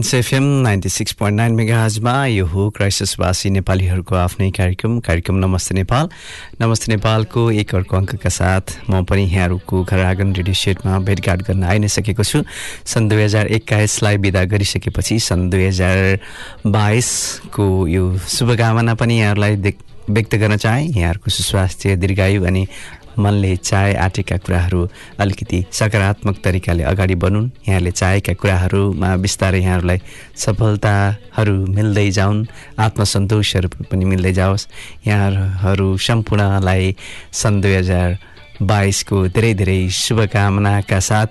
Plains FM ninety six point nine मेगाजमा यो हो क्राइसिसवासी नेपालीहरूको आफ्नै कार्यक्रम कार्यक्रम नमस्ते नेपाल। नमस्ते नेपालको एक अर्को अङ्कका साथ म पनि यहाँहरूको घर आँगन रेडियो सेटमा भेटघाट गर्न आइ नै सकेको छु। सन् दुई हजार एक्काइसलाई विदा गरिसकेपछि सन् दुई हजार बाइसको यो शुभकामना पनि यहाँहरूलाई व्यक्त गर्न चाहे। यहाँहरूको सुस्वास्थ्य दीर्घायु अनि मनले चाहे आँटेका कुराहरू अलिकति सकारात्मक तरिकाले अगाडि बढुन्। यहाँले चाहेका कुराहरूमा बिस्तारै यहाँहरूलाई सफलताहरू मिल्दै जाउन्। आत्मसन्तोषहरू पनि मिल्दै जाओस्। यहाँहरू सम्पूर्णलाई सन् दुई हजार बाइसको धेरै धेरै शुभकामनाका साथ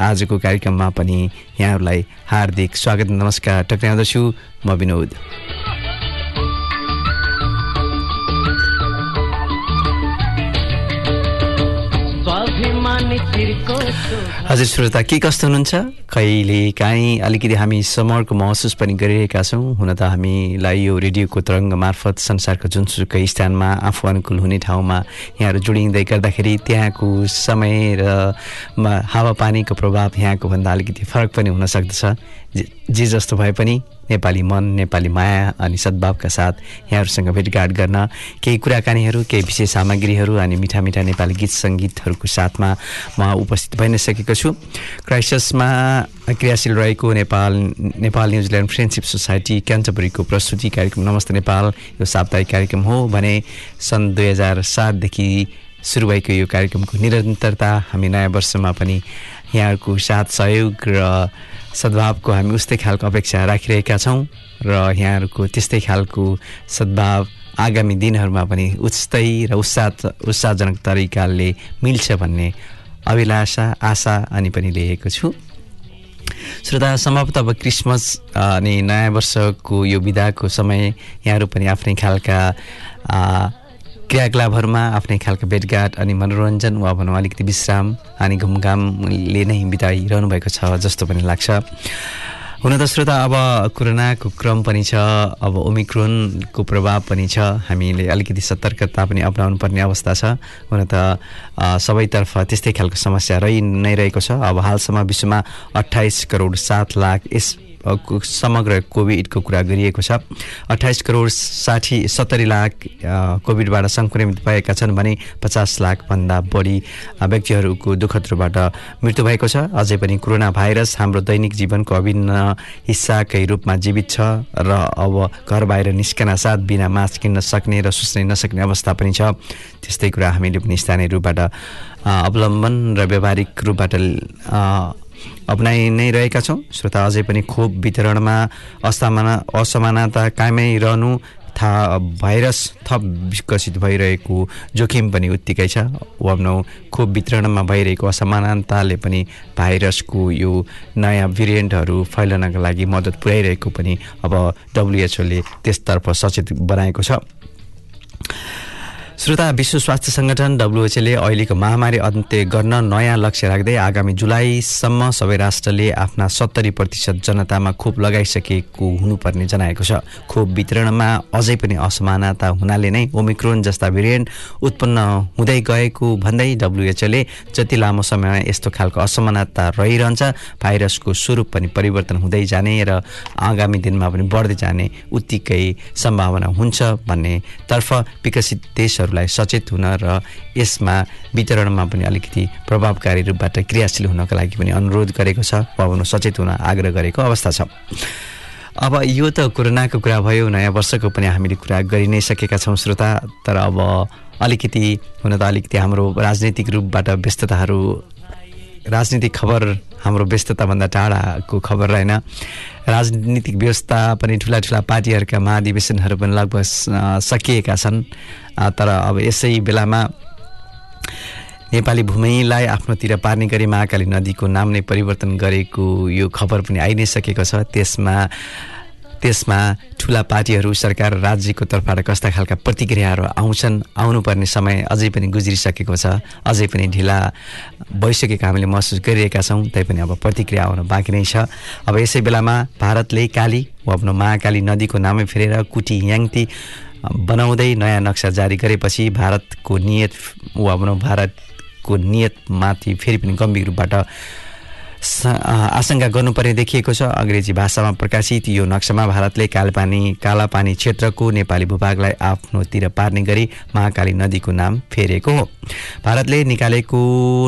आजको कार्यक्रममा पनि यहाँहरूलाई हार्दिक स्वागत। नमस्कार टक्राउँदछु म विनोद। हजुर श्रोता के कस्तो हुनुहुन्छ? कहिले काहीँ अलिकति हामी समरको महसुस पनि गरिरहेका छौँ। हुन त हामीलाई यो रेडियोको तरङ्ग मार्फत संसारको जुनसुकै स्थानमा आफू अनुकूल हुने ठाउँमा यहाँहरू जोडिँदै गर्दाखेरि त्यहाँको समय र हावापानीको प्रभाव यहाँको भन्दा अलिकति फरक पनि हुनसक्दछ जे जस्तो भए पनि नेपाली मन नेपाली माया अनि सद्भावका साथ यहाँहरूसँग भेटघाट गर्न केही कुराकानीहरू केही विशेष सामग्रीहरू अनि मिठा मिठा नेपाली गीत सङ्गीतहरूको साथमा म उपस्थित भइ नै सकेको छु। क्राइसिसमा क्रियाशील रहेको Nepal Nepal New Zealand friendship society क्यान्टबरीको प्रस्तुति कार्यक्रम नमस्ते नेपाल यो साप्ताहिक कार्यक्रम हो भने सन् दुई हजार सातदेखि सुरु भएको यो कार्यक्रमको निरन्तरता हामी नयाँ वर्षमा पनि यहाँहरूको साथ सहयोग र सद्भावको हामी उस्तै खालको अपेक्षा राखिरहेका छौँ र यहाँहरूको त्यस्तै खालको सद्भाव आगामी दिनहरूमा पनि उस्तै र उत्साह उत्साहजनक तरिकाले मिल्छ भन्ने अभिलाषा आशा अनि पनि लिएको छु। श्रोता सम्भवतः अब क्रिसमस अनि नयाँ वर्षको यो विदाको समय यहाँहरू पनि आफ्नै खालका क्रियाकलापहरूमा आफ्नै खालको भेटघाट अनि मनोरञ्जन वा भनौँ अलिकति विश्राम अनि घुमघामले नै बिताइरहनु भएको छ जस्तो पनि लाग्छ। हुन त श्रोता अब कोरोनाको क्रम पनि छ अब ओमिक्रोनको प्रभाव पनि छ हामीले अलिकति सतर्कता पनि अप्नाउनु पर्ने अवस्था छ। हुन त सबैतर्फ त्यस्तै खालको समस्या रहि नै रहेको छ। अब हालसम्म विश्वमा अठाइस करोड सात लाख यस समग्र कोभिडको कुरा गरिएको छ। अठाइस करोड साठी सत्तरी लाख कोभिडबाट सङ्क्रमित भएका छन् भने पचास लाखभन्दा बढी व्यक्तिहरूको दुःखत्रबाट मृत्यु भएको छ। अझै पनि कोरोना भाइरस हाम्रो दैनिक जीवनको अभिन्न हिस्साकै रूपमा जीवित छ र अब घर बाहिर निस्कन साथ बिना मास्क किन्न सक्ने र सुस्नै नसक्ने अवस्था पनि छ। त्यस्तै कुरा हामीले पनि स्थानीय रूपबाट अवलम्बन र व्यावहारिक रूपबाट अप्नाइ नै रहेका छौँ। श्रोता अझै पनि खोप वितरणमा असमाना असमानता कायमै रहनु थाहा भाइरस थप विकसित भइरहेको जोखिम पनि उत्तिकै छ। भनौँ खोप वितरणमा भइरहेको असमानताले पनि भाइरसको यो नयाँ भेरिएन्टहरू फैलनका लागि मद्दत पुर्याइरहेको पनि अब डब्लुएचओले त्यसतर्फ सचेत बनाएको छ। श्रोता विश्व स्वास्थ्य सङ्गठन डब्लुएचएले अहिलेको महामारी अन्त्य गर्न नयाँ लक्ष्य राख्दै आगामी जुलाईसम्म सबै राष्ट्रले आफ्ना सत्तरी प्रतिशत जनतामा खोप लगाइसकेको हुनुपर्ने जनाएको छ। खोप वितरणमा अझै पनि असमानता हुनाले नै ओमिक्रोन जस्ता भेरिएन्ट उत्पन्न हुँदै गएको भन्दै डब्लुएचओले जति लामो समयमा यस्तो खालको असमानता रहिरहन्छ भाइरसको स्वरूप पनि परिवर्तन हुँदै जाने र आगामी दिनमा पनि बढ्दै जाने उत्तिकै सम्भावना हुन्छ भन्नेतर्फ विकसित देशहरू मानिसहरूलाई सचेत हुन र यसमा वितरणमा पनि अलिकति प्रभावकारी रूपबाट क्रियाशील हुनको लागि पनि अनुरोध गरेको छ वा सचेत हुन आग्रह गरेको अवस्था छ। अब यो त कोरोनाको कुरा भयो नयाँ वर्षको पनि हामीले कुरा गरि नै सकेका छौँ श्रोता तर अब अलिकति हुन त अलिकति हाम्रो राजनैतिक रूपबाट व्यस्तताहरू राजनीतिक खबर हाम्रो व्यस्तताभन्दा टाढाको खबर रहेन। राजनीतिक व्यवस्था पनि ठुला ठुला पार्टीहरूका महाधिवेशनहरू पनि लगभग सकिएका छन्। तर अब यसै बेलामा नेपाली भूमिलाई आफ्नोतिर पार्ने गरी महाकाली नदीको नाम नै परिवर्तन गरेको यो खबर पनि आइ नै सकेको छ। त्यसमा त्यसमा ठुला पार्टीहरू सरकार राज्यको तर्फबाट कस्ता खालका प्रतिक्रियाहरू आउँछन् आउनुपर्ने समय अझै पनि गुज्रिसकेको छ। अझै पनि ढिला भइसकेको हामीले महसुस गरिरहेका छौँ तैपनि अब प्रतिक्रिया आउन बाँकी नै छ। अब यसै बेलामा भारतले काली वा आफ्नो महाकाली नदीको नामै फेरेर कुटी याङती बनाउँदै नयाँ नक्सा जारी गरेपछि भारतको नियत वा भनौँ भारतको नियतमाथि फेरि पनि गम्भीर रूपबाट आशंका गर्नुपर्ने देखिएको छ अङ्ग्रेजी भाषामा प्रकाशित यो नक्सामा भारतले कालपानी कालापानी क्षेत्रको नेपाली भूभागलाई आफ्नोतिर पार्ने गरी महाकाली नदीको नाम फेरेको हो। भारतले निकालेको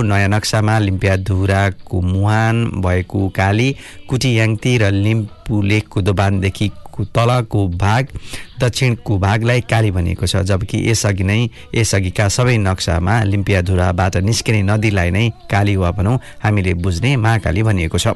नयाँ नक्सामा लिम्पियाधुराको मुहान भएको काली कुटियाङती र लिम्पु लेकको दोबानदेखि तलको भाग दक्षिणको भागलाई काली भनिएको छ जबकि यसअघि नै यसअघिका सबै नक्सामा लिम्पियाधुराबाट निस्किने नदीलाई नै काली वा भनौँ हामीले बुझ्ने महाकाली भनिएको छ।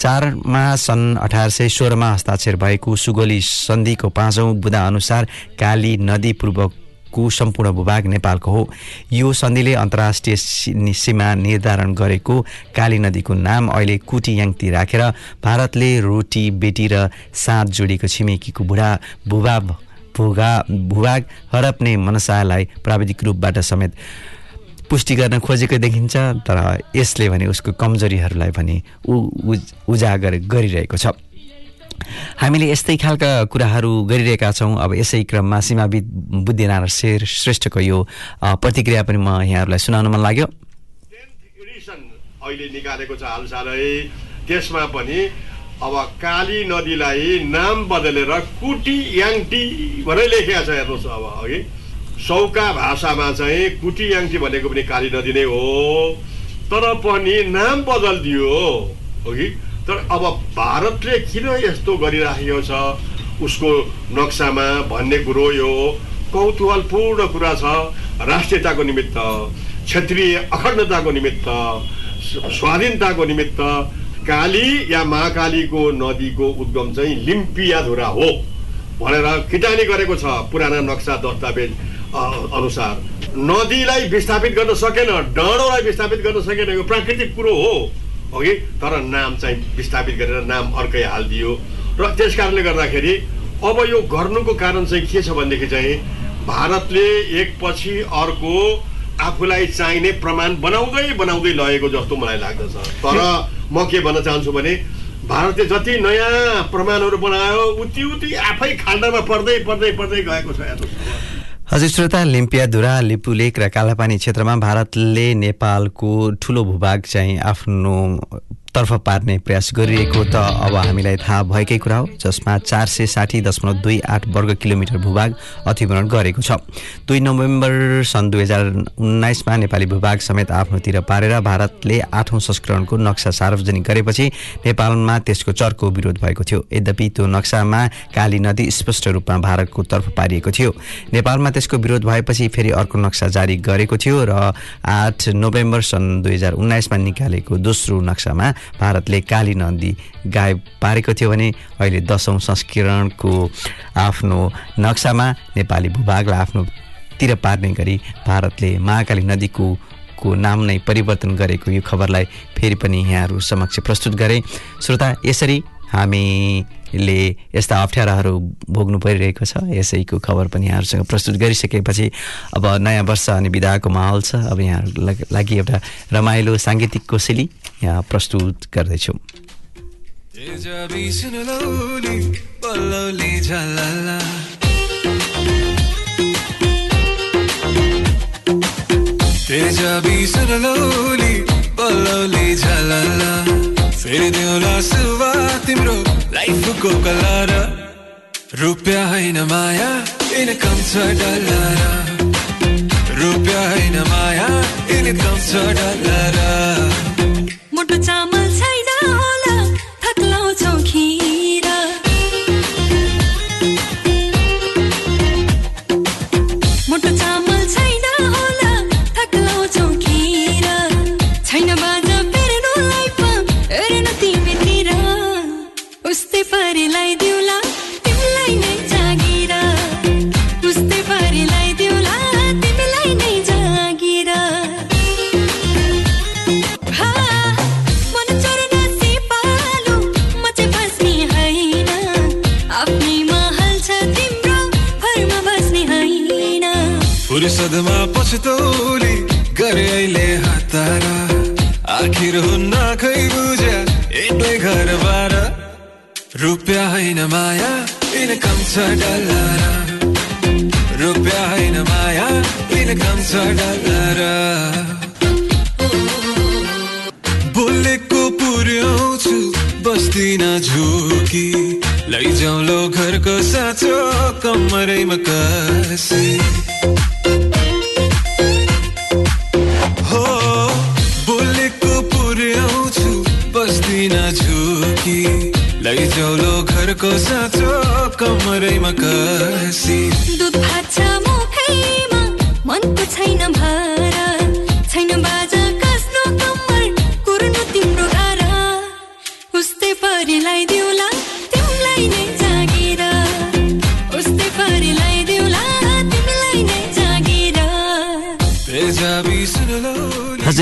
चारमा सन् अठार सय सोह्रमा हस्ताक्षर भएको सुगोली सन्धिको पाँचौँ बुधा अनुसार काली नदी पूर्व को सम्पूर्ण भूभाग नेपालको हो। यो सन्धिले अन्तर्राष्ट्रिय सीमा निर्धारण गरेको काली नदीको नाम अहिले कुटियाङती राखेर भारतले रोटी बेटी र साँध जोडिएको छिमेकीको बुढा भूभाग भूगा भूभाग हडप्ने मनसालाई प्राविधिक रूपबाट समेत पुष्टि गर्न खोजेको देखिन्छ तर यसले भने उसको कमजोरीहरूलाई भने उ उजागर गरिरहेको छ। हामीले यस्तै खालका कुराहरू गरिरहेका छौँ। अब यसै क्रममा सीमाविद बुद्धिनारायण शेर श्रेष्ठको यो प्रतिक्रिया पनि म यहाँहरूलाई सुनाउन मन लाग्यो। अहिले निकालेको छ हालसालै। त्यसमा पनि अब काली नदीलाई नाम बदलेर कुटी याङटी भनेर लेखेको छ हेर्नुहोस् अब अघि सौका भाषामा चाहिँ कुटी याङटी भनेको पनि काली नदी नै हो। तर पनि नाम बदलिदियो हो कि? तर अब भारतले किन यस्तो गरिराखेको छ? उसको नक्सामा भन्ने कुरो यो कौतूहलपूर्ण कुरा छ। राष्ट्रियताको निमित्त क्षेत्रीय अखण्डताको निमित्त स्वाधीनताको निमित्त काली या महाकालीको नदीको उद्गम चाहिँ लिम्पियाधुरा हो भनेर किटानी गरेको छ पुराना नक्सा दस्तावेज अनुसार। नदीलाई विस्थापित गर्न सकेन डाँडोलाई विस्थापित गर्न सकेन यो प्राकृतिक कुरो हो। अघि तर नाम चाहिँ विस्थापित गरेर नाम अर्कै हालिदियो। र त्यस कारणले गर्दाखेरि अब यो गर्नुको कारण चाहिँ के छ भनेदेखि चाहिँ भारतले एकपछि अर्को आफूलाई चाहिने प्रमाण बनाउँदै बनाउँदै लगेको जस्तो मलाई लाग्दछ। तर म के भन्न चाहन्छु भने भारतले जति नयाँ प्रमाणहरू बनायो उति उति आफै खाल्डामा पर्दै पर्दै पर्दै गएको छ हजुर श्रोता लिम्पियाधुरा लिपुलेक र कालापानी क्षेत्रमा भारतले नेपालको ठुलो भूभाग चाहिँ आफ्नो तर्फ पार्ने प्रयास गरिएको त अब हामीलाई थाहा भएकै कुरा हो जसमा चार सय साठी दशमलव दुई आठ वर्ग किलोमिटर भूभाग अतिवरण गरेको छ। दुई नोभेम्बर सन् दुई हजार उन्नाइसमा नेपाली भूभाग समेत आफ्नोतिर पारेर भारतले आठौँ संस्करणको नक्सा सार्वजनिक गरेपछि नेपालमा त्यसको चर्को विरोध भएको थियो। यद्यपि त्यो नक्सामा काली नदी स्पष्ट रूपमा भारतको तर्फ पारिएको थियो। नेपालमा त्यसको विरोध भएपछि फेरि अर्को नक्सा जारी गरेको थियो र आठ नोभेम्बर सन् दुई हजार उन्नाइसमा निकालेको दोस्रो नक्सामा भारतले काली नदी गायब पारेको थियो भने अहिले दसौँ संस्करणको आफ्नो नक्सामा नेपाली भूभागलाई आफ्नोतिर पार्ने गरी भारतले महाकाली नदीको को नाम नै परिवर्तन गरेको यो खबरलाई फेरि पनि यहाँहरू समक्ष प्रस्तुत गरे। श्रोता यसरी हामीले यस्ता अप्ठ्याराहरू भोग्नु परिरहेको छ यसैको खबर पनि यहाँहरूसँग प्रस्तुत गरिसकेपछि अब नयाँ वर्ष अनि विधाको माहौल छ। अब यहाँहरूको लागि एउटा रमाइलो साङ्गीतिक कोसेली यहाँ प्रस्तुत गर्दैछौँ। तेजा फेरि दिउँला सुवा तिम्रो लाइफको कलर रुपियाँ होइन माया इनकम छ डलर। रुपियाँ होइन माया इनकम छ डलर। चामल छैन होला थक्लाउँछौ खिर। फुर्सदमा पछतौली गरे अहिले हतारा। आखिर हुन्न खै बुझ्या एक्लै घरबाट रुपियाँ होइन माया इनकम छ डलर रुपियाँ होइन माया इनकम छ डलर बोलेको पुर्याउँछु बस्दिन झुकी। लैजाउँ लो घरको साँचो कमरैमा कसी। लैजाउँ लो घरको साँचो कमरैमा कसी। दुध भात छ मुखैमा मनको छैन भारा।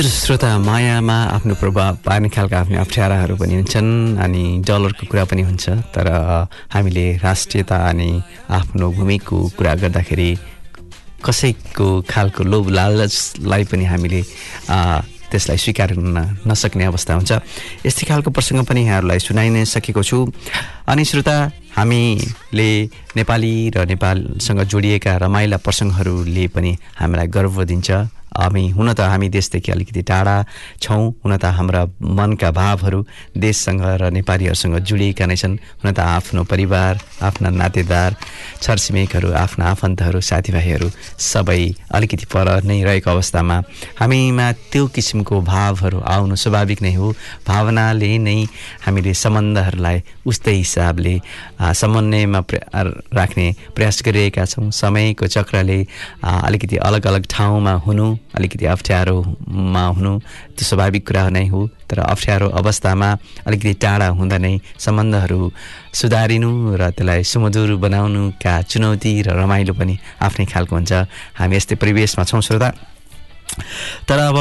हजुर श्रोता मायामा आफ्नो प्रभाव पार्ने खालका आफ्नो अप्ठ्याराहरू पनि हुन्छन् अनि डलरको कुरा पनि हुन्छ तर हामीले राष्ट्रियता अनि आफ्नो भूमिको कुरा गर्दाखेरि कसैको खालको लोभ लालचलाई पनि हामीले त्यसलाई स्वीकार गर्न नसक्ने अवस्था हुन्छ। यस्तै खालको प्रसङ्ग पनि यहाँहरूलाई सुनाइ नै सकेको छु। अनि श्रोता हामीले नेपाली र नेपालसँग जोडिएका रमाइला प्रसङ्गहरूले पनि हामीलाई गर्व दिन्छ। हामी हुन त हामी देशदेखि अलिकति टाढा छौँ हुन त हाम्रा मनका भावहरू देशसँग र नेपालीहरूसँग जोडिएका नै छन् हुन त आफ्नो परिवार आफ्ना नातेदार छरछिमेकहरू आफ्ना आफन्तहरू साथीभाइहरू सबै अलिकति पर नै रहेको अवस्थामा हामीमा त्यो किसिमको भावहरू आउनु स्वाभाविक नै हो। भावनाले नै हामीले सम्बन्धहरूलाई उस्तै हिसाबले समन्वयमा राख्ने प्रयास गरिरहेका छौँ। समयको चक्रले अलिकति अलग अलग ठाउँमा हुनु अलिकति अप्ठ्यारोमा हुनु त्यो स्वाभाविक कुरा नै हो। तर अप्ठ्यारो अवस्थामा अलिकति टाढा हुँदा नै सम्बन्धहरू सुधारिनु र त्यसलाई सुमधुर बनाउनुका चुनौती र रमाइलो पनि आफ्नै खालको हुन्छ। हामी यस्तै परिवेशमा छौँ श्रोता। तर अब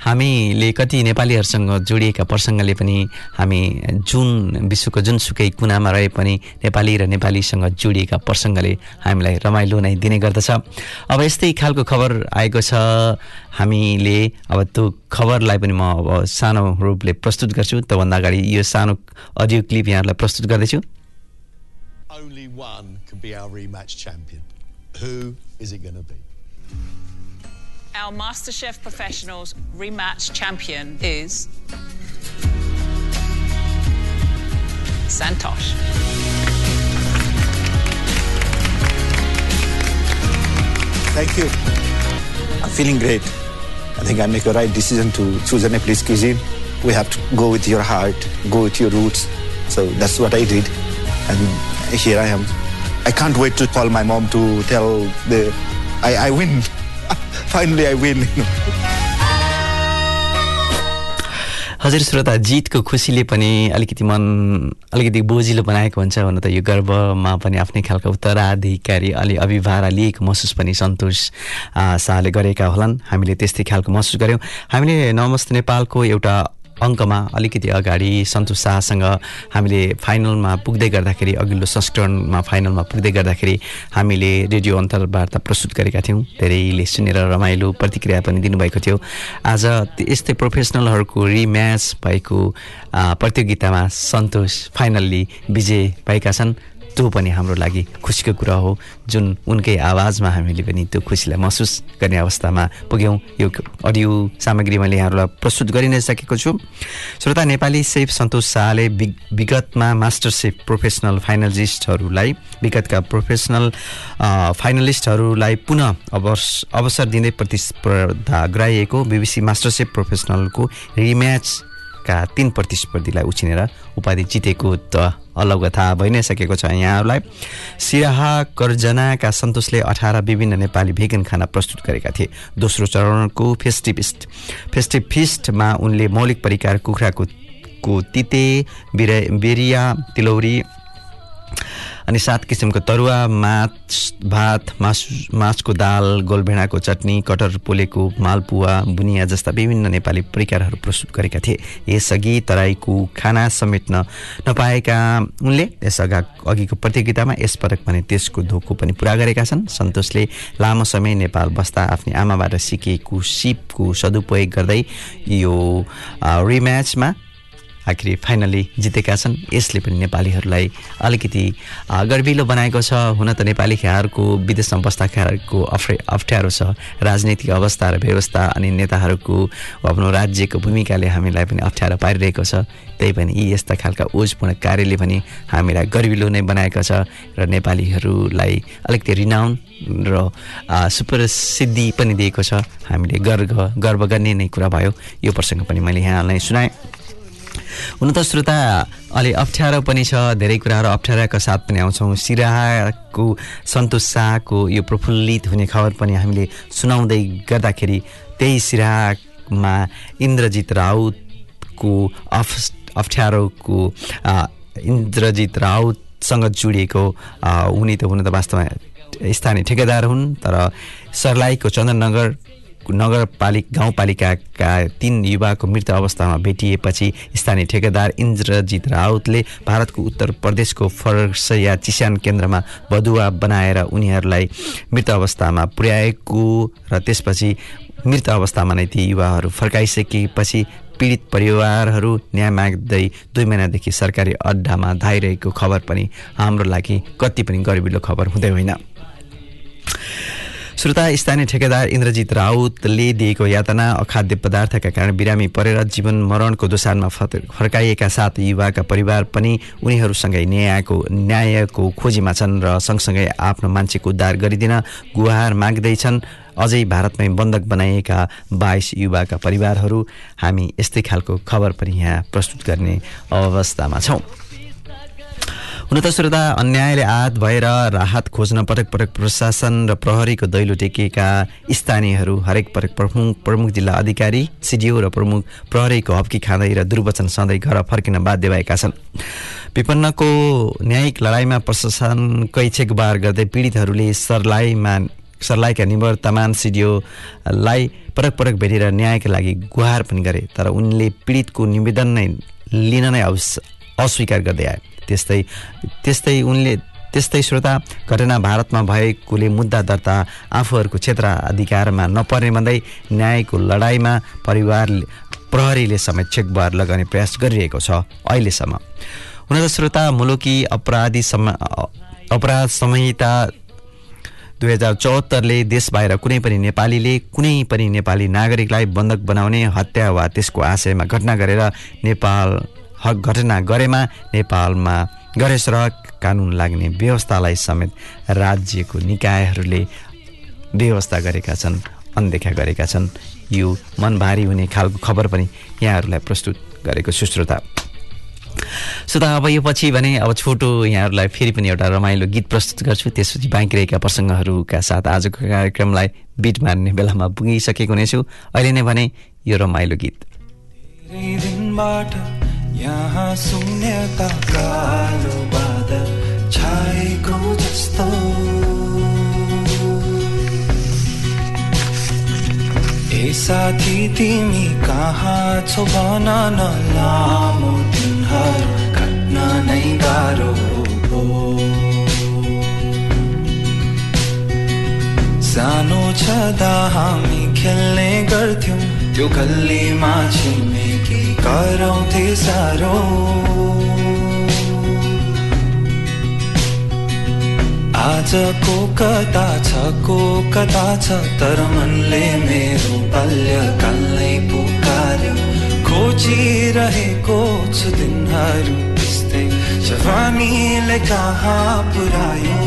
हामीले कति नेपालीहरूसँग जोडिएका प्रसङ्गले पनि हामी जुन विश्वको जुनसुकै कुनामा रहे पनि नेपाली र नेपालीसँग जोडिएका प्रसङ्गले हामीलाई रमाइलो नै दिने गर्दछ अब यस्तै खालको खबर आएको छ हामीले अब त्यो खबरलाई पनि म अब सानो रूपले प्रस्तुत गर्छु त्योभन्दा अगाडि यो सानो अडियो क्लिप यहाँहरूलाई प्रस्तुत गर्दैछु only one can be our rematch champion. Who is it going to be? Our MasterChef Professionals rematch champion is Santosh. Thank you. I'm feeling great. I think I make a right decision to choose a Nepalese cuisine. We have to go with your heart, go with your roots. So that's what I did. And here I am. I can't wait to call my mom to tell the I, I win. Finally I win. हजुर श्रोता जितको खुसीले पनि अलिकति मन अलिकति बोजिलो बनाएको हुन्छ हुन त यो गर्वमा पनि आफ्नै खालको उत्तराधिकारी अलि अभिभारा लिएको महसुस पनि सन्तोष शाहले गरेका होलान् हामीले त्यस्तै खालको महसुस गऱ्यौँ हामीले नमस्ते नेपालको एउटा अङ्कमा अलिकति अगाडि सन्तोष शाहसँग हामीले फाइनलमा पुग्दै गर्दाखेरि अघिल्लो संस्करणमा फाइनलमा पुग्दै गर्दाखेरि हामीले रेडियो अन्तर्वार्ता प्रस्तुत गरेका थियौँ। धेरैले सुनेर रमाइलो प्रतिक्रिया पनि दिनुभएको थियो। आज यस्तै प्रोफेसनलहरूको रिम्याच भएको प्रतियोगितामा सन्तोष फाइनल्ली विजय भएका छन्। त्यो पनि हाम्रो लागि खुसीको कुरा हो। जुन उनकै आवाजमा हामीले पनि त्यो खुसीलाई महसुस गर्ने अवस्थामा पुग्यौँ। यो अडियो सामग्री मैले यहाँहरूलाई प्रस्तुत गरि नै सकेको छु। श्रोता नेपाली सेफ सन्तोष शाहले विग विगतमा मास्टर सेफ प्रोफेसनल फाइनलिस्टहरूलाई विगतका प्रोफेसनल फाइनलिस्टहरूलाई पुनः अवस अवसर दिँदै प्रतिस्पर्धा गराइएको बिबिसी मास्टर सेफ प्रोफेसनलको रिम्याचका तीन प्रतिस्पर्धीलाई उछिनेर उपाधि जितेको त अलग थाहा भइ नै सकेको छ यहाँहरूलाई। सिराहा कर्जनाका सन्तोषले अठार विभिन्न नेपाली भेगन खाना प्रस्तुत गरेका थिए। दोस्रो चरणको फेस्टिभिस्ट फेस्टिभ फिस्टमा उनले मौलिक परिकार कुखुराको को तिते बिरे बेरिया तिलौरी अनि सात किसिमको तरुवा माछ भात मासु मासको दाल गोलभेडाको चटनी कटर पोलेको मालपुवा बुनिया जस्ता विभिन्न नेपाली परिकारहरू प्रस्तुत गरेका थिए। यसअघि तराईको खाना समेट्न नपाएका उनले यसअघि अघिको प्रतियोगितामा यसपटक भने त्यसको धोको पनि पुरा गरेका छन्। सन्तोषले लामो समय नेपाल बस्दा आफ्नी आमाबाट सिकेको सिपको सदुपयोग गर्दै यो रिम्याचमा आखिरी फाइनली जितेका छन्। यसले पनि नेपालीहरूलाई अलिकति गर्विलो बनाएको छ। हुन त नेपाली खेलाडीहरूको विदेशमा बस्दा खेलाडीको अफ्रे अप्ठ्यारो छ। राजनीतिक अवस्था र व्यवस्था अनि नेताहरूको आफ्नो राज्यको भूमिकाले हामीलाई पनि अप्ठ्यारो पारिरहेको छ। त्यही पनि यी यस्ता खालका ओजपूर्ण कार्यले पनि हामीलाई गर्विलो नै बनाएको छ र नेपालीहरूलाई अलिकति रिनाउन र सुप्रसिद्धि पनि दिएको छ। हामीले गर्व गर्व गर्ने नै कुरा भयो। यो प्रसङ्ग पनि मैले यहाँलाई सुनाएँ। हुन त श्रोता अलि अप्ठ्यारो पनि छ धेरै कुराहरू अप्ठ्याराका साथ पनि आउँछौँ। सिराहाको सन्तोष शाहको यो प्रफुल्लित हुने खबर पनि हामीले सुनाउँदै गर्दाखेरि त्यही सिराहामा इन्द्रजित राउतको अफ अप्ठ्यारोको इन्द्रजित राउतसँग जोडिएको उनी त हुन त वास्तवमा स्थानीय ठेकेदार हुन् तर सर्लाहीको चन्द्रनगर नगरपालिका गाउँपालिकाका तीन युवाको मृत अवस्थामा भेटिएपछि स्थानीय ठेकेदार इन्द्रजित राउतले भारतको उत्तर प्रदेशको फरसया चिस्यान केन्द्रमा बदुवा बनाएर उनीहरूलाई मृत अवस्थामा पुर्याएको र त्यसपछि मृत अवस्थामा नै ती युवाहरू फर्काइसकेपछि पीडित परिवारहरू न्याय माग्दै दुई महिनादेखि सरकारी अड्डामा धाइरहेको खबर पनि हाम्रो लागि कति पनि गर्विलो खबर हुँदै होइन। श्रोता स्थानीय ठेकेदार इन्द्रजित राउतले दिएको यातना अखाद्य पदार्थका कारण बिरामी परेर जीवन मरणको दोसारमा फर्काइएका सात युवाका परिवार पनि उनीहरूसँगै न्यायको न्यायको खोजीमा छन् र सँगसँगै आफ्नो मान्छेको उद्धार गरिदिन गुहार माग्दैछन्। अझै भारतमै बन्धक बनाइएका बाइस युवाका परिवारहरू हामी यस्तै खालको खबर पनि यहाँ प्रस्तुत गर्ने अवस्थामा छौँ। हुन त श्रोता अन्यायले आत भएर राहत खोज्न पटक पटक प्रशासन र प्रहरीको दैलो टेकेका स्थानीयहरू हरेक पटक प्रमुख प्रमुख जिल्ला अधिकारी सिडिओ र प्रमुख प्रहरीको हप्की खाँदै र दुर्वचन सधैँ घर फर्किन बाध्य भएका छन्। विपन्नको न्यायिक लडाइँमा प्रशासनकै छेकबार गर्दै पीडितहरूले सर्लाईमा सर्लाईका निवर्तमान सिडिओलाई पटक पटक भेटेर न्यायका लागि गुहार पनि गरे तर उनले पीडितको निवेदन नै लिन नै अस्वीकार गर्दै आए। त्यस्तै त्यस्तै उनले त्यस्तै श्रोता घटना भारतमा भएकोले मुद्दा दर्ता आफूहरूको क्षेत्र अधिकारमा नपर्ने भन्दै न्यायको लडाइँमा परिवार प्रहरीले समेत चेकबार लगाउने प्रयास गरिरहेको छ अहिलेसम्म। हुन त श्रोता मुलुकी अपराधी सम अपराध संहिता दुई हजार चौहत्तरले देश बाहिर कुनै पनि नेपालीले कुनै पनि नेपाली नागरिकलाई बन्धक बनाउने हत्या वा त्यसको आशयमा घटना गरेर नेपाल हक घटना गरेमा नेपालमा गणेश र कानुन लाग्ने व्यवस्थालाई समेत राज्यको निकायहरूले व्यवस्था गरेका छन् अनदेखा गरेका छन्। यो मन भारी हुने खालको खबर पनि यहाँहरूलाई प्रस्तुत गरेको छु श्रोता। अब यो पछि भने अब छोटो यहाँहरूलाई फेरि पनि एउटा रमाइलो गीत प्रस्तुत गर्छु। त्यसपछि बाँकी रहेका प्रसङ्गहरूका साथ आजको कार्यक्रमलाई बिट मार्ने बेलामा पुगिसकेको हुनेछु। अहिले नै भने यो रमाइलो गीत। यहाँ शून्यता कालो बादल छाएको जस्तो। ए साथी तिमी कहाँ छौ? भन न लामो दिनहरू काट्न नै गाह्रो हो। सानो छँदा हामी खेल्ने गर्थ्यौँ त्यो गल्लीमा छिमेकी कराउँथे साह्रो। आजको कता छ को कता छ तर मनले मेरो बाल्यकाललाई पुकार्यो। खोजिरहेको छु दिनहरू त्यस्तै जवानीले कहाँ पुऱ्यायो।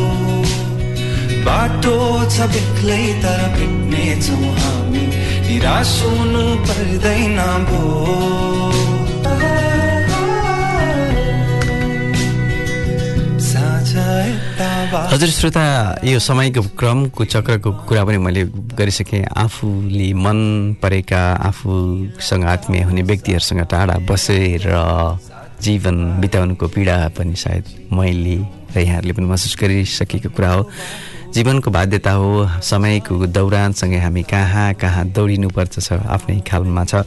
बाटो छ बेग्लै तर भेट्ने छौँ हामी निराश हुनु पर्दैन भो हजुर श्रोता यो समयको क्रमको चक्रको कुरा पनि मैले गरिसकेँ। आफूले मन परेका आफूसँग आत्मीय हुने व्यक्तिहरूसँग टाढा बसेर जीवन बिताउनुको पीडा पनि सायद मैले र यहाँहरूले पनि महसुस गरिसकेको कुरा हो। जीवनको बाध्यता हो समयको दौरानसँगै हामी कहाँ कहाँ दौडिनुपर्छ छ आफ्नै ख्यालमा छ।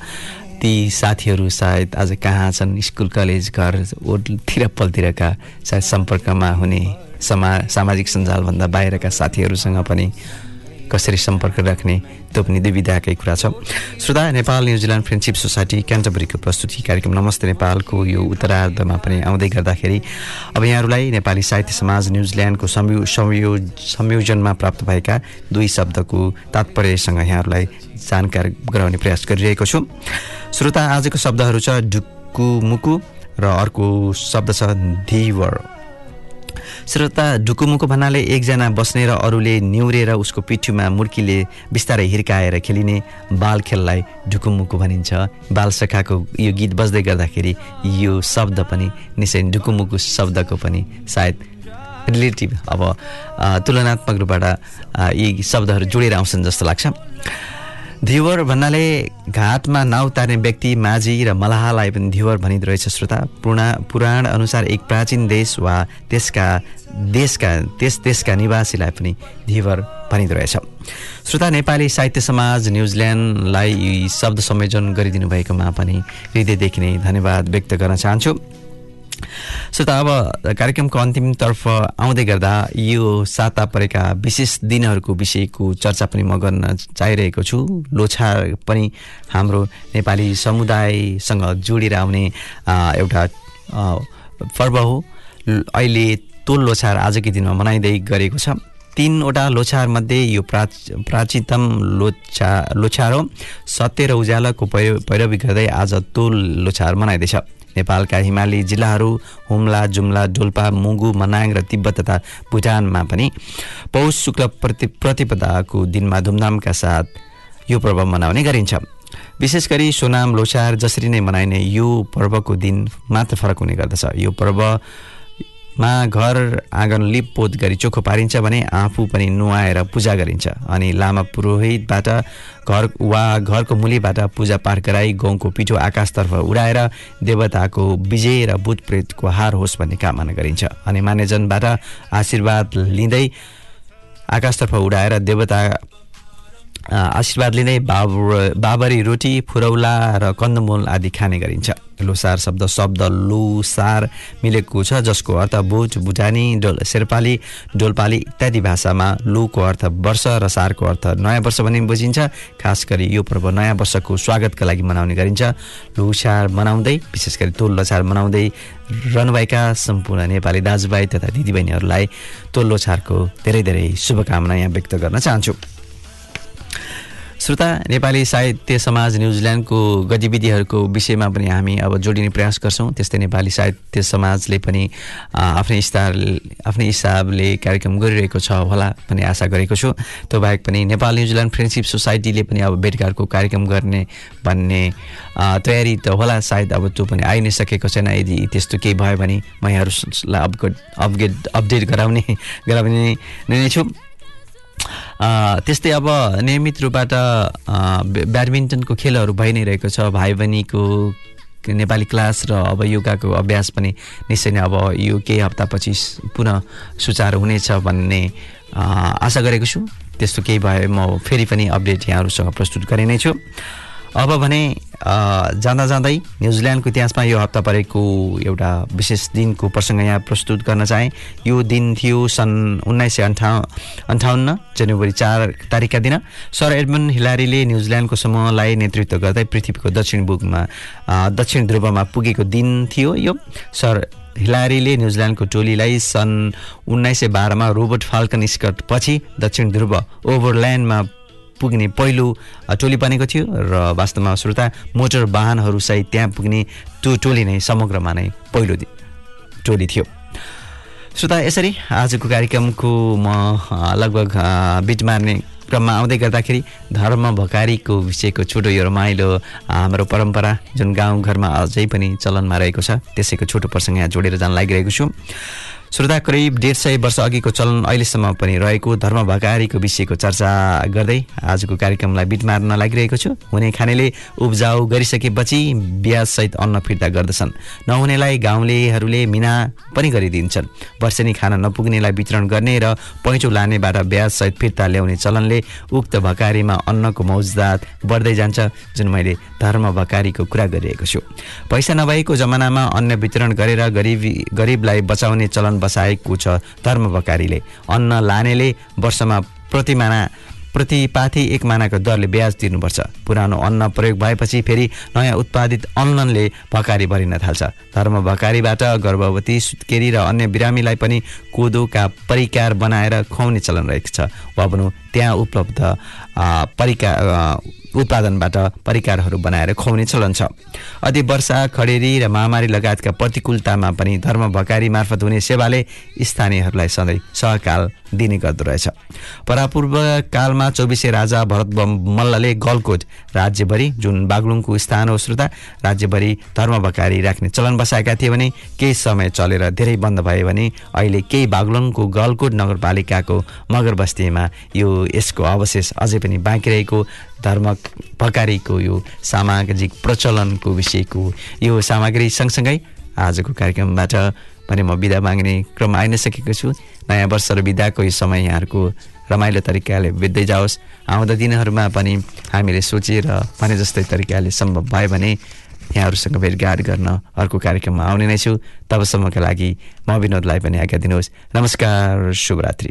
ती साथीहरू सायद आज कहाँ छन् स्कुल कलेज घर ओतिर पलतिरका सायद सम्पर्कमा हुने समा सामाजिक सञ्जालभन्दा बाहिरका साथीहरूसँग पनि कसरी सम्पर्क राख्ने त्यो पनि दुविधाकै कुरा छ। श्रोता Nepal New Zealand friendship society क्यान्टबरीको प्रस्तुति कार्यक्रम नमस्ते नेपालको यो उत्तरार्धमा पनि आउँदै गर्दाखेरि अब यहाँहरूलाई नेपाली साहित्य समाज न्युजिल्यान्डको संयो संयो संयोजनमा प्राप्त भएका दुई शब्दको तात्पर्यसँग यहाँहरूलाई जानकार गराउने प्रयास गरिरहेको छु। श्रोता आजको शब्दहरू छ ढुक्कुमुकु र अर्को शब्द छ धिवर श्रोता ढुकुमुको भन्नाले एकजना बस्ने र अरूले निहुरेर उसको पिठ्युमा मुर्कीले बिस्तारै हिर्काएर खेलिने बाल खेललाई ढुकुमुको भनिन्छ। बाल सखाको यो गीत बज्दै गर्दाखेरि यो शब्द पनि निश्चय ढुकुमुको शब्दको पनि सायद रिलेटिभ अब तुलनात्मक रूपबाट यी शब्दहरू जोडेर आउँछन् जस्तो लाग्छ। धिवर भन्नाले घाटमा नाउ तार्ने व्यक्ति माझी र मलाहलाई पनि धिवर भनिँदो रहेछ श्रोता। पुरा पुराण अनुसार एक प्राचीन देश वा त्यसका देशका त्यस देशका निवासीलाई पनि धिवर भनिँदो रहेछ। श्रोता नेपाली साहित्य समाज न्युजिल्यान्डलाई शब्द संयोजन गरिदिनु भएकोमा पनि हृदयदेखि नै धन्यवाद व्यक्त गर्न चाहन्छु। श्रोता अब कार्यक्रमको अन्तिमतर्फ आउँदै गर्दा यो साता परेका विशेष दिनहरूको विषयको चर्चा पनि म गर्न चाहिरहेको छु। लोछार पनि हाम्रो नेपाली समुदायसँग जोडेर आउने एउटा पर्व हो। अहिले तोल लोछार आजकै दिनमा मनाइँदै गरेको छ। तिनवटा लोछारमध्ये यो प्राच प्राचीनतम लोछा लोछार हो सत्य र उज्यालोको पैर पैरवी गर्दै आज तोल लोछार मनाइँदैछ। नेपालका हिमाली जिल्लाहरू हुम्ला जुम्ला डोल्पा मुगु मनाङ र तिब्बत तथा भुटानमा पनि पौष शुक्ल प्रति प्रतिपदाको दिनमा धुमधामका साथ यो पर्व मनाउने गरिन्छ। विशेष गरी सोनाम लोसार जसरी नै मनाइने यो पर्वको दिन मात्र फरक हुने गर्दछ। यो पर्वमा घर आँगन लिपपोत गरी चोखो पारिन्छ भने आफू पनि नुहाएर पूजा गरिन्छ। अनि लामा पुरोहितबाट घर वा घरको मुलीबाट पूजापाठ गराई गाउँको पिठो आकाशतर्फ उडाएर देवताको विजय र भूत प्रेतको हार होस् भन्ने कामना गरिन्छ। अनि मान्यजनबाट आशीर्वाद लिँदै आकाशतर्फ उडाएर देवता आ, आशीर्वाद लिँदै बाबर रोटी फुरौला र कन्दमूल आदि खाने गरिन्छ। लोसार शब्द शब्द लुसार मिलेको छ जसको अर्थ बुट भुटानी डोल शेर्पाली डोलपाली इत्यादि भाषामा लुको अर्थ वर्ष र सारको अर्थ नयाँ वर्ष पनि बुझिन्छ। खास गरी यो पर्व नयाँ वर्षको स्वागतका लागि मनाउने गरिन्छ। लुसार मनाउँदै विशेष गरी तोल लोछार मनाउँदै रहनुभएका सम्पूर्ण नेपाली दाजुभाइ तथा दिदीबहिनीहरूलाई तोल लोछारको धेरै धेरै शुभकामना यहाँ व्यक्त गर्न चाहन्छु। श्रोता नेपाली साहित्य समाज न्युजिल्यान्डको गतिविधिहरूको विषयमा पनि हामी अब जोडिने प्रयास गर्छौँ। त्यस्तै नेपाली साहित्य समाजले पनि आफ्नै स्टार आफ्नै हिसाबले कार्यक्रम गरिरहेको छ होला भन्ने आशा गरेको छु। त्यो बाहेक पनि नेपाल न्युजिल्यान्ड फ्रेन्डसिप सोसाइटीले पनि अब भेटघाटको कार्यक्रम गर्ने भन्ने तयारी त होला सायद अब त्यो पनि आइ नै सकेको छैन। यदि त्यस्तो केही भयो भने म यहाँहरूलाई अपडेट अपडेट अपडेट गराउने गराउने नै छु। त्यस्तै अब नियमित रूपबाट ब्याडमिन्टनको खेलहरू भइ नै रहेको छ। भाइ बहिनीको नेपाली क्लास र अब योगाको अभ्यास पनि निश्चय नै अब यो केही हप्तापछि पुनः सुचारू हुनेछ भन्ने आशा गरेको छु। त्यस्तो केही भए म फेरि पनि अपडेट यहाँहरूसँग प्रस्तुत गरे नै छु अब भने जाँदा जाँदै न्युजिल्यान्डको इतिहासमा यो हप्ता परेको एउटा विशेष दिनको प्रसङ्ग यहाँ प्रस्तुत गर्न चाहेँ। यो दिन थियो सन् उन्नाइस सय अन्ठा अन्ठाउन्न जनवरी चार तारिकका दिन। सर एडमन्ड हिलारीले न्युजिल्यान्डको समूहलाई नेतृत्व गर्दै पृथ्वीको दक्षिण बुकमा दक्षिण ध्रुवमा पुगेको दिन थियो यो। सर हिलारीले न्युजिल्यान्डको टोलीलाई सन् उन्नाइस सय बाह्रमा रोबर्ट फाल्कन स्कट पछि दक्षिण ध्रुव ओभरल्यान्डमा पुग्ने पहिलो टोली बनेको थियो र वास्तवमा श्रोता मोटर वाहनहरूसहित त्यहाँ पुग्ने त्यो टोली नै समग्रमा नै पहिलो टोली थियो। श्रोता यसरी आजको कार्यक्रमको म लगभग बिट मार्ने क्रममा आउँदै गर्दाखेरि धर्म भकारीको विषयको छोटो यो रमाइलो हाम्रो परम्परा जुन गाउँघरमा अझै पनि चलनमा रहेको छ त्यसैको छोटो प्रसङ्ग यहाँ जोडेर जान लागिरहेको छु। श्रोता करिब डेढ सय वर्ष अघिको चलन अहिलेसम्म पनि रहेको धर्म भकारीको विषयको चर्चा गर्दै आजको कार्यक्रमलाई बिट मार्न लागिरहेको छु। हुने खानेले उब्जाउ गरिसकेपछि ब्याजसहित अन्न फिर्ता गर्दछन्। नहुनेलाई गाउँलेहरूले मिना पनि गरिदिन्छन्। वर्षेनी खान नपुग्नेलाई वितरण गर्ने र पैँचो लानेबाट ब्याजसहित फिर्ता ल्याउने चलनले उक्त भकारीमा अन्नको मौजदात बढ्दै जान्छ जुन मैले धर्म भकारीको कुरा गरिरहेको छु। पैसा नभएको जमानामा अन्न वितरण गरेर गरिबी गरिबलाई बचाउने चलन बसाएको छ धर्म भकारीले। अन्न लानेले वर्षमा प्रतिमाना प्रतिपाथी एक मानाको दरले ब्याज तिर्नुपर्छ। पुरानो अन्न प्रयोग भएपछि फेरि नयाँ उत्पादित अन्नले भकारी भरिन थाल्छ। धर्म भकारीबाट गर्भवती सुत्केरी र अन्य बिरामीलाई पनि कोदोका परिकार बनाएर खुवाउने चलन रहेको छ। वा भनौँ त्यहाँ उपलब्ध परिकार उत्पादनबाट परिकारहरू बनाएर खुवाउने चलन छ। अति वर्षा खडेरी र महामारी लगायतका प्रतिकूलतामा पनि धर्म भकारी मार्फत हुने सेवाले स्थानीयहरूलाई सधैँ सहकाल दिने गर्दो रहेछ परापूर्व कालमा चौबिसे राजा भरत मल्लले गलकोट राज्यभरि जुन बागलुङको स्थान हो श्रोता राज्यभरि धर्म भकारी राख्ने चलन बसाएका थिए भने केही समय चलेर धेरै बन्द भयो भने अहिले केही बागलुङको गलकोट नगरपालिकाको मगर बस्तीमा यो यसको अवशेष अझै पनि बाँकी रहेको धर्म भकारीको यो सामाजिक प्रचलनको विषयको यो सामग्री सँगसँगै आजको कार्यक्रमबाट भने म बिदा माग्ने क्रम आइ नै सकेको छु। नयाँ वर्ष र बिदाको यो समय यहाँहरूको रमाइलो तरिकाले बित्दै जाओस्। आउँदो दिनहरूमा पनि हामीले सोचेर भने जस्तै तरिकाले सम्भव भयो भने यहाँहरूसँग भेटघाट गर्न अर्को कार्यक्रममा आउने नै छु। तबसम्मका लागि म विनोदलाई पनि आज्ञा दिनुहोस्। नमस्कार शुभरात्रि।